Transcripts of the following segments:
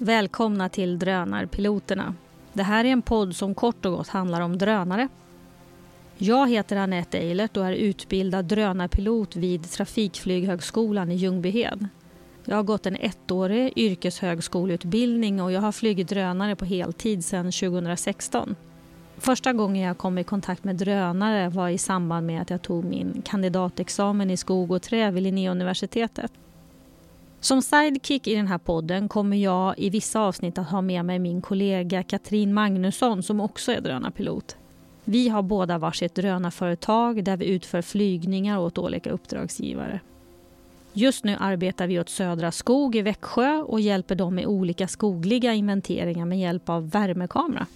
Välkomna till Drönarpiloterna. Det här är en podd som kort och gott handlar om drönare. Jag heter Anette Eilert och är utbildad drönarpilot vid Trafikflyghögskolan i Ljungbyhed. Jag har gått en ettårig yrkeshögskoleutbildning och jag har flugit drönare på heltid sedan 2016. Första gången jag kom i kontakt med drönare var i samband med att jag tog min kandidatexamen i skog och trä vid Linnéuniversitetet. Som sidekick i den här podden kommer jag i vissa avsnitt att ha med mig min kollega Katrin Magnusson som också är drönarpilot. Vi har båda varsitt drönarföretag där vi utför flygningar åt olika uppdragsgivare. Just nu arbetar vi åt Södra Skog i Växjö och hjälper dem med olika skogliga inventeringar med hjälp av värmekamera.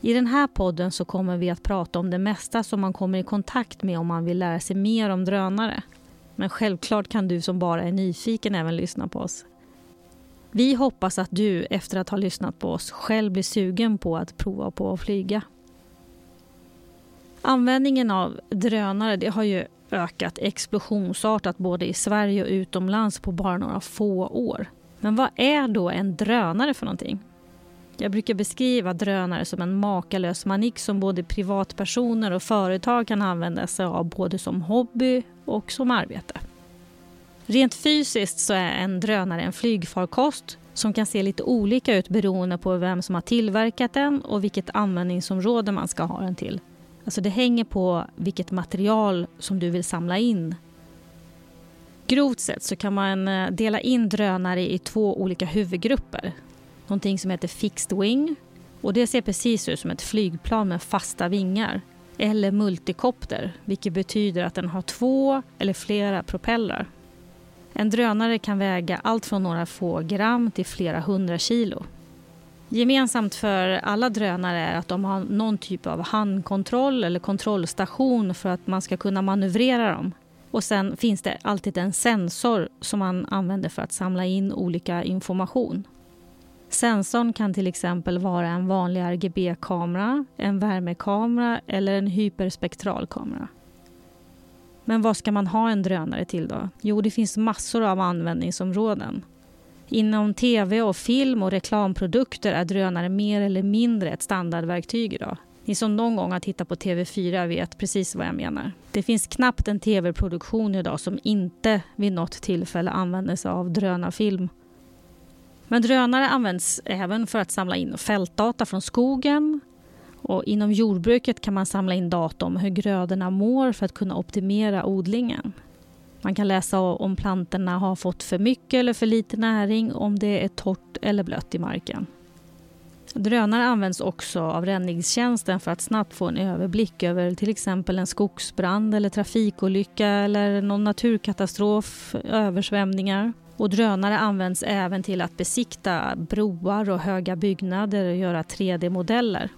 I den här podden så kommer vi att prata om det mesta som man kommer i kontakt med om man vill lära sig mer om drönare. Men självklart kan du som bara är nyfiken även lyssna på oss. Vi hoppas att du efter att ha lyssnat på oss själv blir sugen på att prova på att flyga. Användningen av drönare det har ju ökat explosionsartat både i Sverige och utomlands på bara några få år. Men vad är då en drönare för någonting? Jag brukar beskriva drönare som en makalös manik som både privatpersoner och företag kan använda sig av både som hobby och som arbete. Rent fysiskt så är en drönare en flygfarkost som kan se lite olika ut beroende på vem som har tillverkat den och vilket användningsområde man ska ha den till. Alltså det hänger på vilket material som du vill samla in. Grovt sett så kan man eh, dela in drönare i två olika huvudgrupper. Någonting som heter fixed wing och det ser precis ut som ett flygplan med fasta vingar. Eller multikopter, vilket betyder att den har två eller flera propellrar. En drönare kan väga allt från några få gram till flera hundra kilo. Gemensamt för alla drönare är att de har någon typ av handkontroll eller kontrollstation för att man ska kunna manövrera dem. Och sen finns det alltid en sensor som man använder för att samla in olika information. Sensorn kan till exempel vara en vanlig RGB-kamera, en värmekamera eller en hyperspektralkamera. Men vad ska man ha en drönare till då? Jo, det finns massor av användningsområden. Inom tv och film och reklamprodukter är drönare mer eller mindre ett standardverktyg idag. Ni som någon gång har tittat på TV4 vet precis vad jag menar. Det finns knappt en tv-produktion idag som inte vid något tillfälle använder sig av drönarfilm. Men drönare används även för att samla in fältdata från skogen. Och inom jordbruket kan man samla in data om hur grödorna mår för att kunna optimera odlingen. Man kan läsa om plantorna har fått för mycket eller för lite näring, om det är torrt eller blött i marken. Drönare används också av räddningstjänsten för att snabbt få en överblick över till exempel en skogsbrand eller trafikolycka eller någon naturkatastrof, översvämningar. Och drönare används även till att besikta broar och höga byggnader och göra 3D-modeller.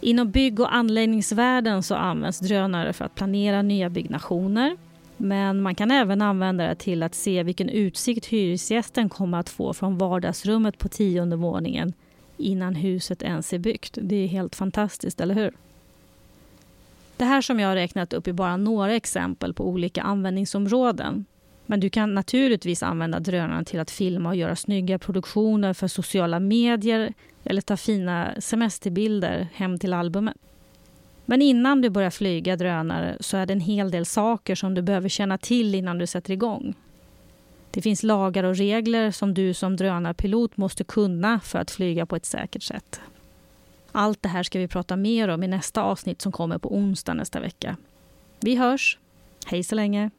Inom bygg och anläggningsvärlden så används drönare för att planera nya byggnationer, men man kan även använda det till att se vilken utsikt hyresgästen kommer att få från vardagsrummet på tionde våningen innan huset ens är byggt. Det är helt fantastiskt, eller hur? Det här som jag har räknat upp är bara några exempel på olika användningsområden. Men du kan naturligtvis använda drönaren till att filma och göra snygga produktioner för sociala medier eller ta fina semesterbilder hem till albumet. Men innan du börjar flyga drönare så är det en hel del saker som du behöver känna till innan du sätter igång. Det finns lagar och regler som du som drönarpilot måste kunna för att flyga på ett säkert sätt. Allt det här ska vi prata mer om i nästa avsnitt som kommer på onsdag nästa vecka. Vi hörs! Hej så länge!